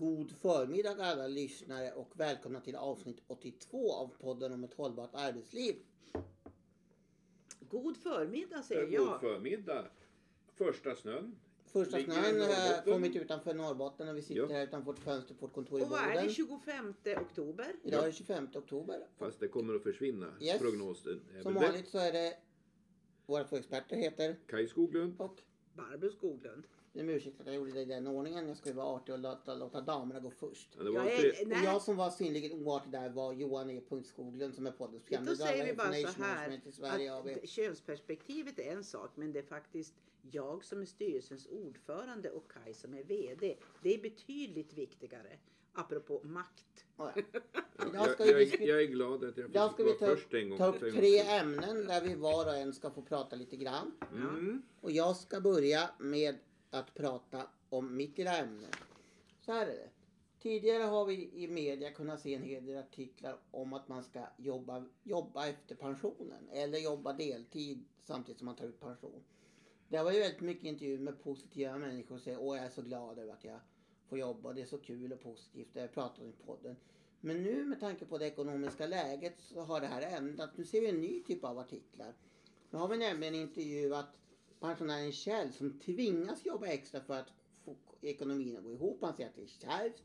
God förmiddag alla lyssnare och välkomna till avsnitt 82 av podden om ett hållbart arbetsliv. God förmiddag säger God jag. förmiddag. Första snön. Första Ligger i snön har Norrbotten. kommit utanför Norrbotten och vi sitter Ja. här utanför vårt fönster på vårt kontor i Och vad är Boden. det 25 oktober? Idag är det 25 oktober. Fast det kommer att försvinna. Yes. Prognosen är Som väl vanligt så är det våra två experter heter Kaj Skoglund. och Barbro Skoglund. Ber om ursäkt att jag gjorde det i den ordningen. Jag ju vara artig och låta, låta damerna gå först. Ja, Jag är, Och jag som var synnerligen oartig där var Johan E. Skoglund som är poddens då säger vi bara så här. Sverige. Att könsperspektivet är en sak men det är faktiskt jag som är styrelsens ordförande och Kai som är VD. Det är betydligt viktigare. Apropå makt. Ja, jag, jag, jag är glad att jag fick vi vara ta först en gång. ta upp tre ämnen där vi var och en ska få prata lite grann. Mm. Och jag ska börja med att prata om mitt lilla ämne. Så här är det. Tidigare har vi i media kunnat se en hel del artiklar om att man ska jobba, jobba efter pensionen eller jobba deltid samtidigt som man tar ut pension. Det har varit väldigt mycket intervjuer med positiva människor som säger åh jag är så glad över att jag får jobba, det är så kul och positivt, det har jag pratat om i podden. Men nu med tanke på det ekonomiska läget så har det här ändrat. Nu ser vi en ny typ av artiklar. Nu har vi nämligen intervjuat pensionären Kjell som tvingas jobba extra för att få ekonomin att gå ihop. Han säger att det är kärvt.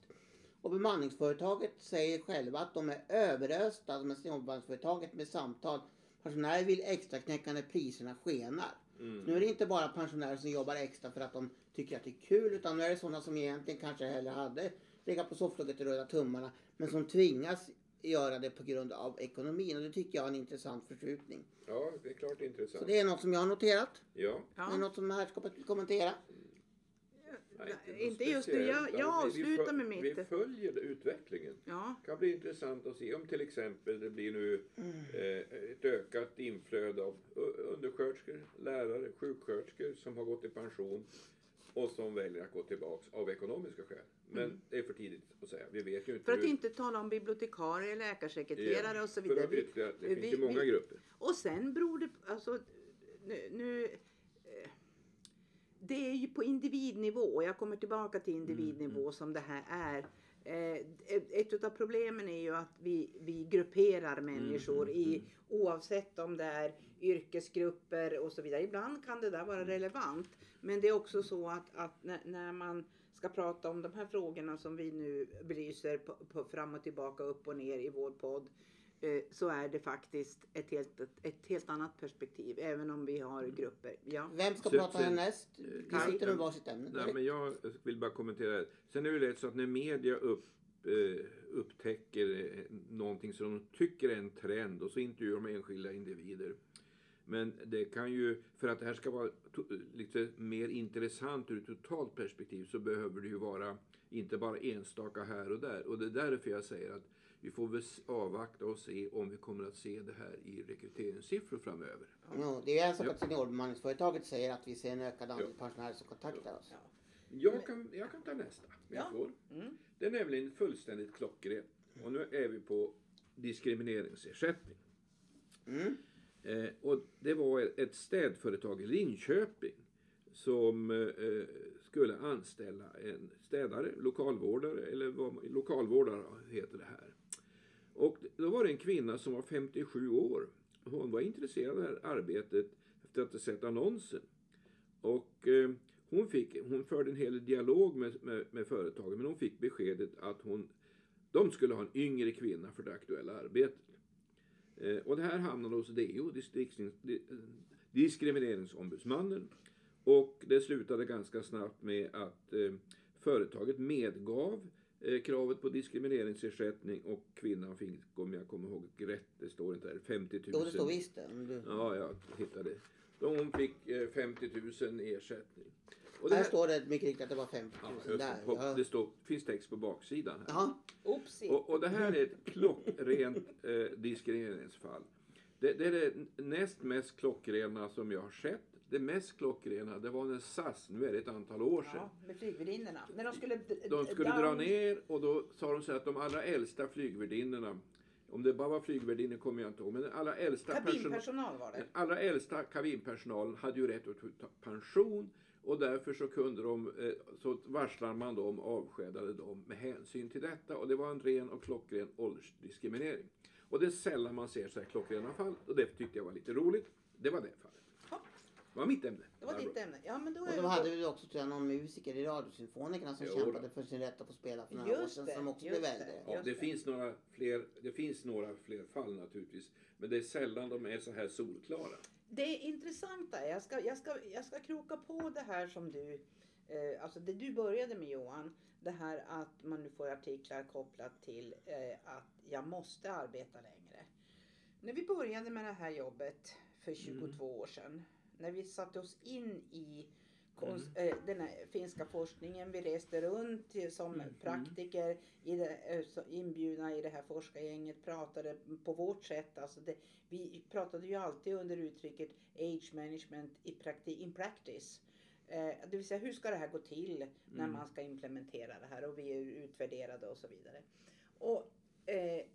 Och bemanningsföretaget säger själva att de är överösta, är bemanningsföretaget med samtal. Pensionärer vill extra knäcka när priserna skenar. Mm. Nu är det inte bara pensionärer som jobbar extra för att de tycker att det är kul utan nu är det sådana som egentligen kanske hellre hade legat på sofflocket och röda tummarna men som tvingas göra det på grund av ekonomin och det tycker jag är en intressant förskjutning. Ja, det är klart Så intressant. det är något som jag har noterat. Ja. Är det Ja. något som herrskapet vill kommentera? Nej, något inte just nu. Jag- jag Ja, vi- vi avslutar med mitt. Vi följer utvecklingen. Ja, Det kan bli intressant att se om till exempel det blir nu Mm. eh, ett ökat inflöde av undersköterskor, lärare, sjuksköterskor som har gått i pension och som väljer att gå tillbaks av ekonomiska skäl. Men Mm. det är för tidigt att säga. Vi vet ju inte för att hur- inte tala om bibliotekarier, läkarsekreterare och så för vidare. att ytterligare- det Vi- finns ju vi- många vi- grupper. Och sen beror det alltså nu, nu eh, det är ju på individnivå och jag kommer tillbaka till individnivå Mm, som det här är. Eh, ett- av problemen är ju att vi, vi grupperar Mm, människor i oavsett om det är yrkesgrupper och så vidare. Ibland kan det där vara relevant. Men det är också så att, att när, när man ska prata om de här frågorna som vi nu belyser på, på fram och tillbaka, upp och ner i vår podd eh, så är det faktiskt ett helt, ett, ett helt annat perspektiv, även om vi har grupper. Ja. Vem ska Sen- prata härnäst? Vi Kaj? sitter med varsitt ämne. Nej, men jag vill bara kommentera. Sen är det lätt så att när media upp, eh, upptäcker eh, någonting som de tycker är en trend och så intervjuar de enskilda individer. Men det kan ju, för att det här ska vara to- lite mer intressant ur ett totalt perspektiv så behöver det ju vara inte bara enstaka här och där. Och det är därför jag säger att vi får väl avvakta och se om vi kommer att se det här i rekryteringssiffror framöver. Ja, det är en sak Ja. att seniorbemanningsföretaget säger att vi ser en ökad andel Ja. pensionärer som kontaktar oss. Ja. Jag kan, jag kan ta nästa, Ja. får. Mm. Det är nämligen fullständigt klockren. Och nu är vi på diskrimineringsersättning. Mm. Eh, och det var ett städföretag i Linköping som eh, skulle anställa en städare, lokalvårdare, eller vad, lokalvårdare heter det här. Och då var det en kvinna som var 57 år. Hon var intresserad av det här arbetet efter att ha sett annonsen. Och eh, hon, fick, hon förde en hel dialog med, med, med företaget men hon fick beskedet att hon, de skulle ha en yngre kvinna för det aktuella arbetet. Eh, och det här hamnade hos DO, eh, diskrimineringsombudsmannen. Och det slutade ganska snabbt med att eh, företaget medgav kravet på diskrimineringsersättning och kvinnan fick, om jag kommer ihåg rätt, det står inte där, 50 000. Jo, det står visst det. Ja, jag hittade. Hon fick eh, 50 000 i ersättning. Och Här står det mycket riktigt att det var 50 ja, 000 just där. det, på, Ja. det står, finns text på baksidan. Här. Och, och det här är ett klockrent eh, diskrimineringsfall. Det, det är det näst mest klockrena som jag har sett. Det mest klockrena det var när SAS, nu är det ett antal år sedan, Ja, med flygvärdinnorna. När de skulle, de skulle down- dra ner och då sa de så här att de allra äldsta flygvärdinnorna, om det bara var flygvärdinnor kommer jag inte ihåg, men den allra äldsta personal Kabinpersonal var det. den allra äldsta kabinpersonalen hade ju rätt att ta pension Och därför så kunde de, eh, så varslar man dem, avskedade dem med hänsyn till detta. Och det var en ren och klockren åldersdiskriminering. Och det är sällan man ser så här klockrena fall. Och det tyckte jag var lite roligt. Det var det fallet. Ja. Det var mitt ämne. Det var Barbro. ditt ämne. Ja, men då Och är de vi hade väl också tror jag, någon musiker i Radiosymfonikerna som Jo, kämpade då. för sin rätt att få spela för några år Just sedan det, som också blev det. äldre. Ja, det, det. finns några fler, det finns några fler fall naturligtvis. Men det är sällan de är så här solklara. Det intressanta är, jag ska, jag, ska, jag ska kroka på det här som du, eh, alltså det du började med Johan. Det här att man nu får artiklar kopplat till eh, att jag måste arbeta längre. När vi började med det här jobbet för 22 år sedan. När vi satte oss in i konst, eh, den finska forskningen. Vi reste runt som Mm. praktiker i det, eh, inbjudna i det här forskargänget. Pratade på vårt sätt. Alltså det, vi pratade ju alltid under uttrycket age management i prakti, in practice. Eh, det vill säga hur ska det här gå till när Mm. man ska implementera det här och vi är utvärderade och så vidare. Och eh,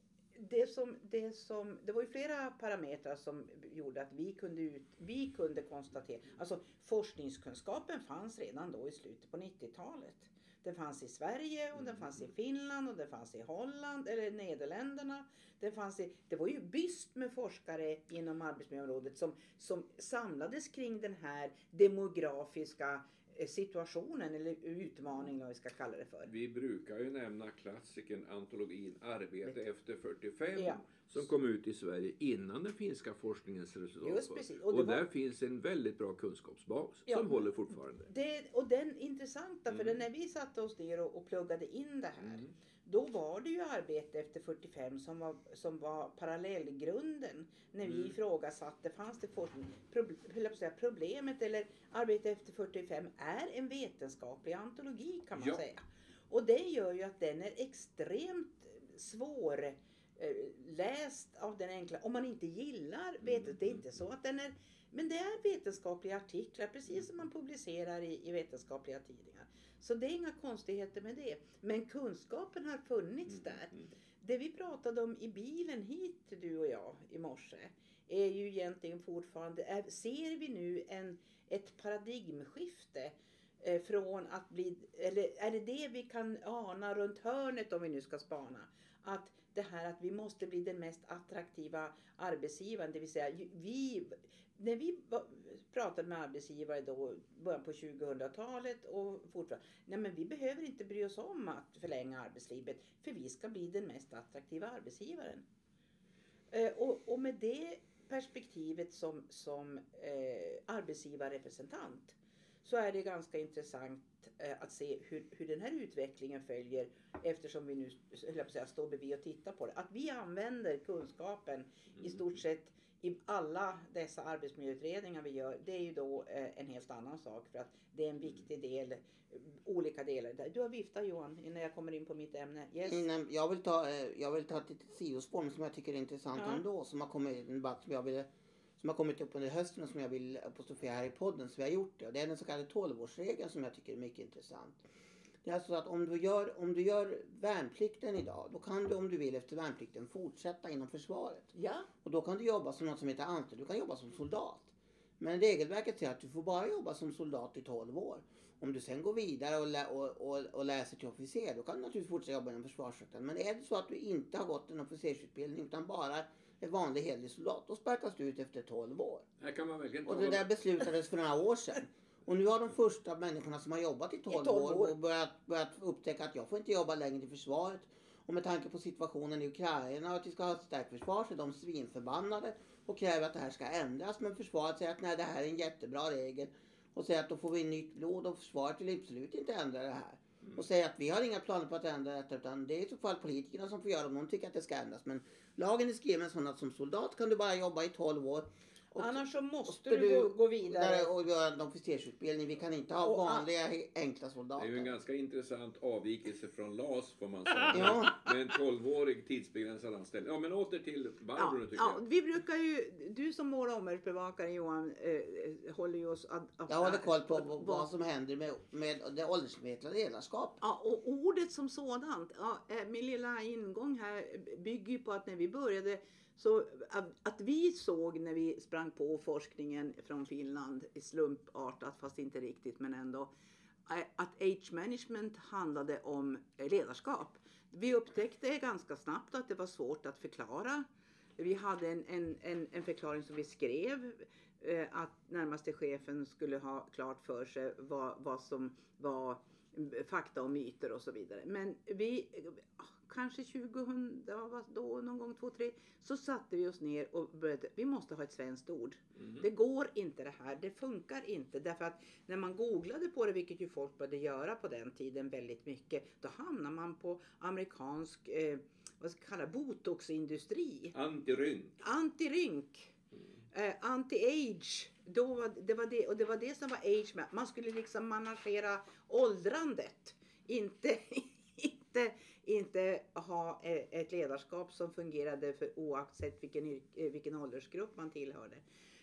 det, som, det, som, det var ju flera parametrar som gjorde att vi kunde, ut, vi kunde konstatera, alltså forskningskunskapen fanns redan då i slutet på 90-talet. Den fanns i Sverige och den fanns i Finland och den fanns i Holland eller Nederländerna. Den fanns i, det var ju byst med forskare inom arbetsmiljöområdet som, som samlades kring den här demografiska situationen eller utmaningen vad vi ska kalla det för. Vi brukar ju nämna klassikern antologin Arbete efter 45 Ja. Som kom ut i Sverige innan den finska forskningens resultat. Och Och, det var- där finns en väldigt bra kunskapsbas Ja. som håller fortfarande. Det, och den intressanta, för Mm. när vi satte oss ner och, och pluggade in det här. Mm. Då var det ju arbete efter 45 som var, som var parallellgrunden. När vi Mm. ifrågasatte, fanns det forskning? Proble- problemet eller arbete efter 45 är en vetenskaplig antologi kan man Ja. säga. Och det gör ju att den är extremt svår läst av den enkla, om man inte gillar vetenskap. Det är inte så att den är, men det är vetenskapliga artiklar precis som man publicerar i, i vetenskapliga tidningar. Så det är inga konstigheter med det. Men kunskapen har funnits där. Mm. Det vi pratade om i bilen hit, du och jag, i morse, är ju egentligen fortfarande, är, ser vi nu en, ett paradigmskifte eh, från att bli, eller är det det vi kan ana runt hörnet om vi nu ska spana? Att det här att vi måste bli den mest attraktiva arbetsgivaren, det vill säga vi, när vi pratade med arbetsgivare då, början på 2000-talet och fortfarande, nej men vi behöver inte bry oss om att förlänga arbetslivet för vi ska bli den mest attraktiva arbetsgivaren. Eh, och, och med det perspektivet som, som eh, arbetsgivarrepresentant så är det ganska intressant eh, att se hur, hur den här utvecklingen följer eftersom vi nu jag på säga, står bredvid och tittar på det. Att vi använder kunskapen i stort sett i alla dessa arbetsmiljöutredningar vi gör, det är ju då eh, en helt annan sak för att det är en viktig del, eh, olika delar. Du har viftat Johan innan jag kommer in på mitt ämne. Yes. Innan, jag, vill ta, jag vill ta ett litet sidospår som jag tycker är intressant Ja. ändå. Som har kommit en debatt som jag vill som har kommit upp under hösten och som jag vill apostrofera här i podden. Så vi har gjort det. Och det är den så kallade 12-årsregeln som jag tycker är mycket intressant. Det är alltså att om du, gör, om du gör värnplikten idag, då kan du om du vill efter värnplikten fortsätta inom försvaret. Ja, Och då kan du jobba som något som heter anställd. Du kan jobba som soldat. Men regelverket säger att du får bara jobba som soldat i 12 år. Om du sen går vidare och, lä- och, och, och läser till officer, då kan du naturligtvis fortsätta jobba inom försvarsmakten. Men är det så att du inte har gått en officersutbildning utan bara är vanlig hederlig soldat, då sparkas du ut efter 12 år. Här kan man verkligen Och det där beslutades för några år sedan. Och nu har de första människorna som har jobbat i 12, 12 år. år och börjat, börjat upptäcka att jag får inte jobba längre i försvaret. Och med tanke på situationen i Ukraina och att vi ska ha ett starkt försvar så är de svinförbannade och kräver att det här ska ändras. Men försvaret säger att nej det här är en jättebra regel. Och säger att då får vi nytt blod och försvaret vill absolut inte ändra det här. Och säga att vi har inga planer på att ändra detta utan det är i så fall politikerna som får göra om de tycker att det ska ändras. Men lagen är skriven så att som soldat kan du bara jobba i 12 år. Och- annars så måste skulle du gå, vidare. och göra en officersutbildning. Vi kan inte ha Och- vanliga enkla Det soldater. är ju en ganska intressant avvikelse från LAS får man säga. Ja. Med en 12-årig tidsbegränsad anställning. Ja men åter till Barbro Ja, tycker ja, jag. vi brukar ju, du som mål och omvärldsbevakare Johan, eh, håller ju oss ad, ad, Jag håller koll på ad- vad, vad som händer med, med det åldersmedvetna ledarskapet. Ja, och ordet som sådant, ja, eh, min lilla ingång här bygger ju på att när vi började så äh, att, vi såg när vi sprang på forskningen från Finland, slumpartat fast inte riktigt men ändå, äh, att age management handlade om ledarskap. Vi upptäckte ganska snabbt att det var svårt att förklara. Vi hade en, en, en, en förklaring som vi skrev äh, att närmaste chefen skulle ha klart för sig vad, vad som var fakta och myter och så vidare. Men vi, kanske 2000, vad då, någon gång 2003, så satte vi oss ner och började, vi måste ha ett svenskt ord. Mm. Det går inte det här, det funkar inte. Därför att när man googlade på det, vilket ju folk började göra på den tiden väldigt mycket, då hamnar man på amerikansk, eh, vad ska jag kalla botoxindustri. Antirynk. Antirynk. Eh, anti-age. Då var, det var det, och det var det som var age. Man, man skulle liksom managera åldrandet. Inte, inte, inte ha eh, ett ledarskap som fungerade för oavsett vilken, eh, vilken åldersgrupp man tillhörde.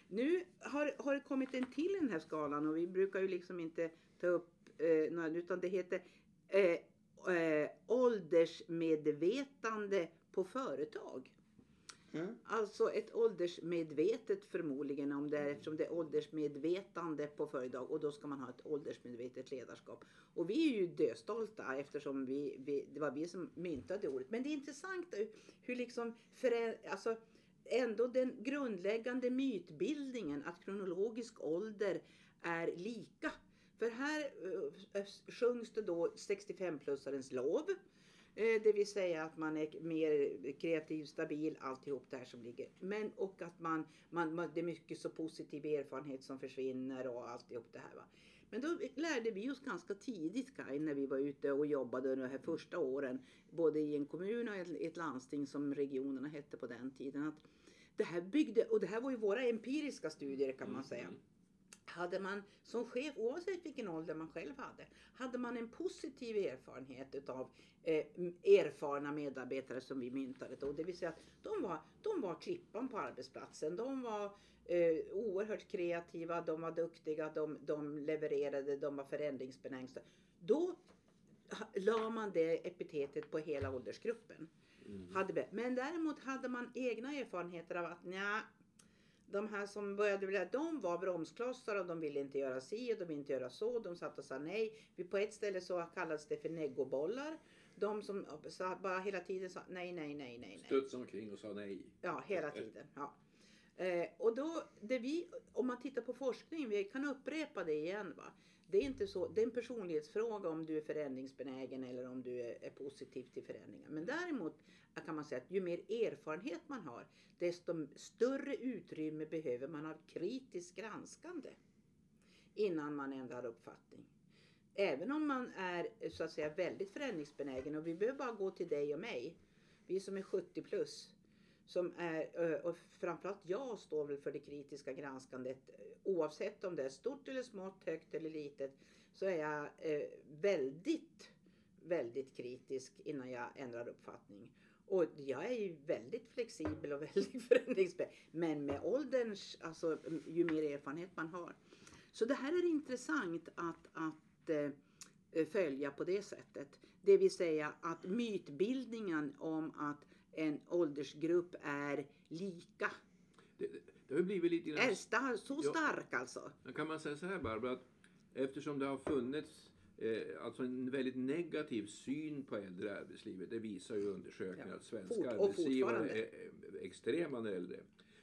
Nu har, har det kommit en till i den här skalan och vi brukar ju liksom inte ta upp eh, några, utan det heter eh, eh, åldersmedvetande på företag. Mm. Alltså ett åldersmedvetet förmodligen om det är, eftersom det är åldersmedvetande på företag och då ska man ha ett åldersmedvetet ledarskap. Och vi är ju döstolta eftersom vi, vi, det var vi som myntade ordet. Men det är intressant hur, hur liksom förä, alltså ändå den grundläggande mytbildningen att kronologisk ålder är lika. För här uh, sjungs det då 65-plussarens lov. Eh, Det vill säga att man är mer kreativ, stabil, alltihop det här som ligger. Men och att man, man, man, det är mycket så positiv erfarenhet som försvinner och alltihop det här. Va? Men då lärde vi oss ganska tidigt Kaj, när vi var ute och jobbade de här första åren. Både i en kommun och i ett landsting som regionerna hette på den tiden. Att det här byggde, och det här var ju våra empiriska studier kan man säga. Hade man som chef, oavsett vilken ålder man själv hade, hade man en positiv erfarenhet utav eh, erfarna medarbetare som vi myntade då. Det vill säga att de var, de var klippan på arbetsplatsen. De var eh, oerhört kreativa, de var duktiga, de, de levererade, de var förändringsbenägna. Då la man det epitetet på hela åldersgruppen. Mm. Hade, men däremot hade man egna erfarenheter av att nja, de här som började vilja, de var bromsklossar och de ville inte göra si och de ville inte göra så. De satt och sa nej. På ett ställe så kallades det för negobollar. De som bara hela tiden sa nej, nej, nej, nej. nej. Studsade omkring och sa nej. Ja, hela tiden. Ja. Eh, och då, det vi, om man tittar på forskning, vi kan upprepa det igen. Va? Det är inte så, det är en personlighetsfråga om du är förändringsbenägen eller om du är, är positiv till förändringar. Men däremot kan man säga att ju mer erfarenhet man har, desto större utrymme behöver man av kritiskt granskande innan man ändrar uppfattning. Även om man är så att säga väldigt förändringsbenägen och vi behöver bara gå till dig och mig, vi som är 70 plus, som är, eh, och framförallt jag står väl för det kritiska granskandet eh, oavsett om det är stort eller smått, högt eller litet, så är jag eh, väldigt, väldigt kritisk innan jag ändrar uppfattning. Och jag är ju väldigt flexibel och väldigt förändringsbenägen. Men med ålderns, alltså ju mer erfarenhet man har. Så det här är intressant att, att eh, följa på det sättet. Det vill säga att mytbildningen om att en åldersgrupp är lika Det, det har blivit lite grann... är star- så Ja. stark alltså. Men Kan man säga så här Barbara, att eftersom det har funnits eh, alltså en väldigt negativ syn på äldre i arbetslivet, det visar ju undersökningar Ja. att svenska Fort- arbetsgivare är extrema när äldre.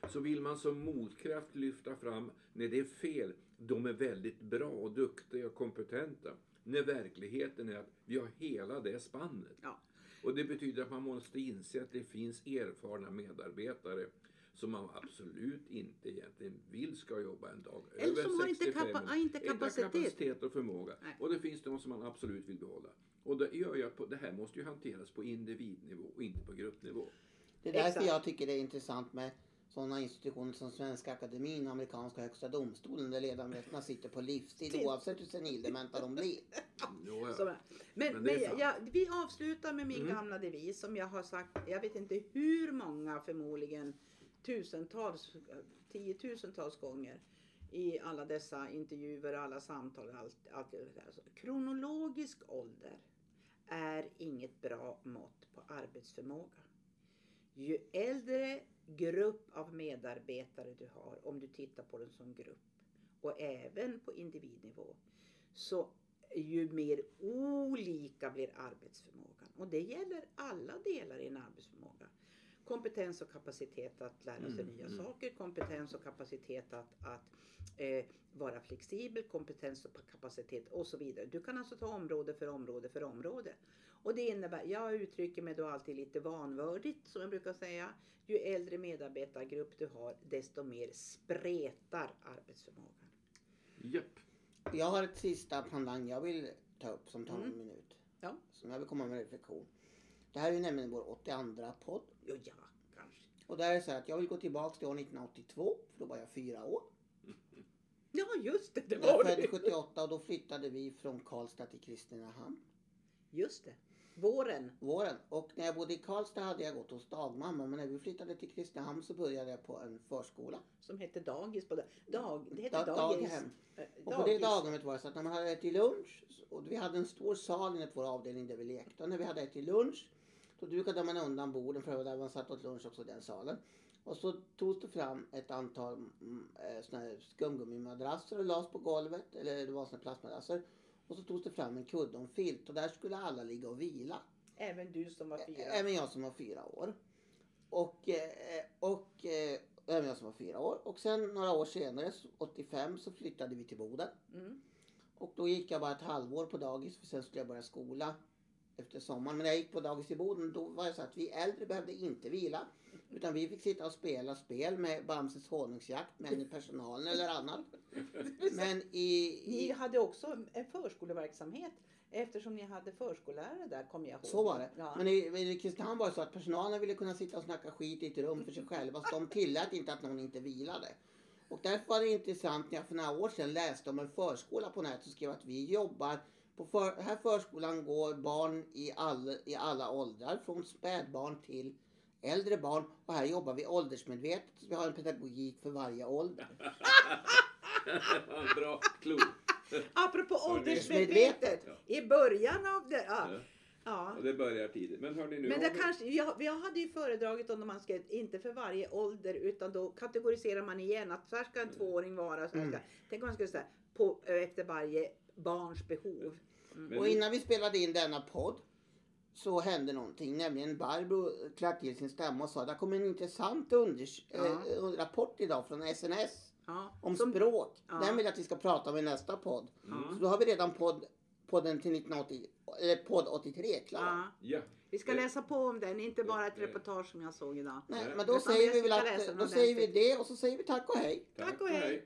Så vill man som motkraft lyfta fram, när det är fel, de är väldigt bra och duktiga och kompetenta. När verkligheten är att vi har hela det spannet. Ja. Och det betyder att man måste inse att det finns erfarna medarbetare som man absolut inte egentligen vill ska jobba en dag Eller över som har inte 65. kapa- har inte kapacitet. kapacitet och förmåga. Nej. Och det finns de som man absolut vill behålla. Och det gör ju att på- det här måste ju hanteras på individnivå och inte på gruppnivå. Det är därför Exakt. jag tycker det är intressant med sådana institutioner som Svenska Akademin och amerikanska högsta domstolen där ledamöterna sitter på livstid oavsett hur senildementa de blir. Jo, ja. Men, Men men, jag, vi avslutar med min Mm. gamla devis som jag har sagt, jag vet inte hur många, förmodligen tusentals, tiotusentals gånger i alla dessa intervjuer, alla samtal, allt, allt det där. Så, Kronologisk ålder är inget bra mått på arbetsförmåga. ju äldre grupp av medarbetare du har, om du tittar på den som grupp och även på individnivå, så ju mer olika blir arbetsförmågan. Och det gäller alla delar i en arbetsförmåga. Kompetens och kapacitet att lära sig Mm, nya mm. saker, kompetens och kapacitet att, att eh, vara flexibel, kompetens och kapacitet och så vidare. Du kan alltså ta område för område för område. Och det innebär, jag uttrycker mig då alltid lite vanvördigt som jag brukar säga. Ju äldre medarbetargrupp du har desto mer spretar arbetsförmågan. Japp. Jag har ett sista pandang jag vill ta upp som tar Mm. en minut. Ja. Som jag vill komma med reflektion. Det här är nämligen vår 82 podd. Jo, ja, kanske. Och där är det så här att jag vill gå tillbaks till år 1982. För då var jag fyra år. Ja, just det. Det Jag var föddes det. 78 och då flyttade vi från Karlstad till Kristinehamn. Just det. Våren. Våren. Och när jag bodde i Karlstad hade jag gått hos dagmamma. Men när vi flyttade till Kristinehamn så började jag på en förskola. Som hette dagis på. Dag, det hette Da- dagis. daghem. Eh, Och på det dagis. daghemmet var det så att när man hade ätit lunch och vi hade en stor sal inne på vår avdelning där vi lekte. Och när vi hade ätit lunch då dukade man undan borden för där man satt åt lunch också i den salen. Och så togs det fram ett antal mm, eh, såna här skumgummimadrasser och lades på golvet. Eller det var såna plastmadrasser. Och så togs det fram en kudde och en filt och där skulle alla ligga och vila. Även du som var fyra. Även jag som var fyra år. Och, eh, och eh, även jag som var fyra år. Och sen några år senare, 85, så flyttade vi till Boden. Mm. Och då gick jag bara ett halvår på dagis för sen skulle jag börja skola efter sommaren. Men när jag gick på dagis i Boden då var det så att vi äldre behövde inte vila. Utan vi fick sitta och spela spel med Bamses honungsjakt, i personalen eller annat. Men i, Ni i hade också en förskoleverksamhet eftersom ni hade förskollärare där kommer jag ihåg. så var det. Ja. Men i, i Kristinehamn var det så att personalen ville kunna sitta och snacka skit i ett rum för sig själva. Så de tillät inte att någon inte vilade. Och därför var det intressant när jag för några år sedan läste om en förskola på nätet och skrev att vi jobbar på för, här förskolan går barn i, all, i alla åldrar, från spädbarn till äldre barn. Och här jobbar vi åldersmedvetet. Så vi har en pedagogik för varje ålder. Bra, klok. Apropå åldersmedvetet. I början av det. Ja. Ja. Och det börjar tidigt. Men hörni, nu Men det vi- kanske, jag, jag hade ju föredragit om man ska, inte för varje ålder utan då kategoriserar man igen att så här ska en tvååring vara. Så här ska, Tänk om man skulle säga på, efter varje barns behov. Men Och innan vi spelade in denna podd så hände någonting. Nämligen Barbro klart till sin stämma och sa det kommer en intressant unders- Ja. eh, rapport idag från SNS Ja. om Som- språk. Ja. Den vill jag att vi ska prata om i nästa podd. Mm. Så då har vi redan podd, podden till 1980, eller podd 83 klar. ja. Ja. Vi ska Eh, läsa på om den, inte bara ett eh. reportage som jag såg idag. Nej, men då Utan säger vi vi väl att då säger vi det och så säger vi tack och hej. Tack och hej.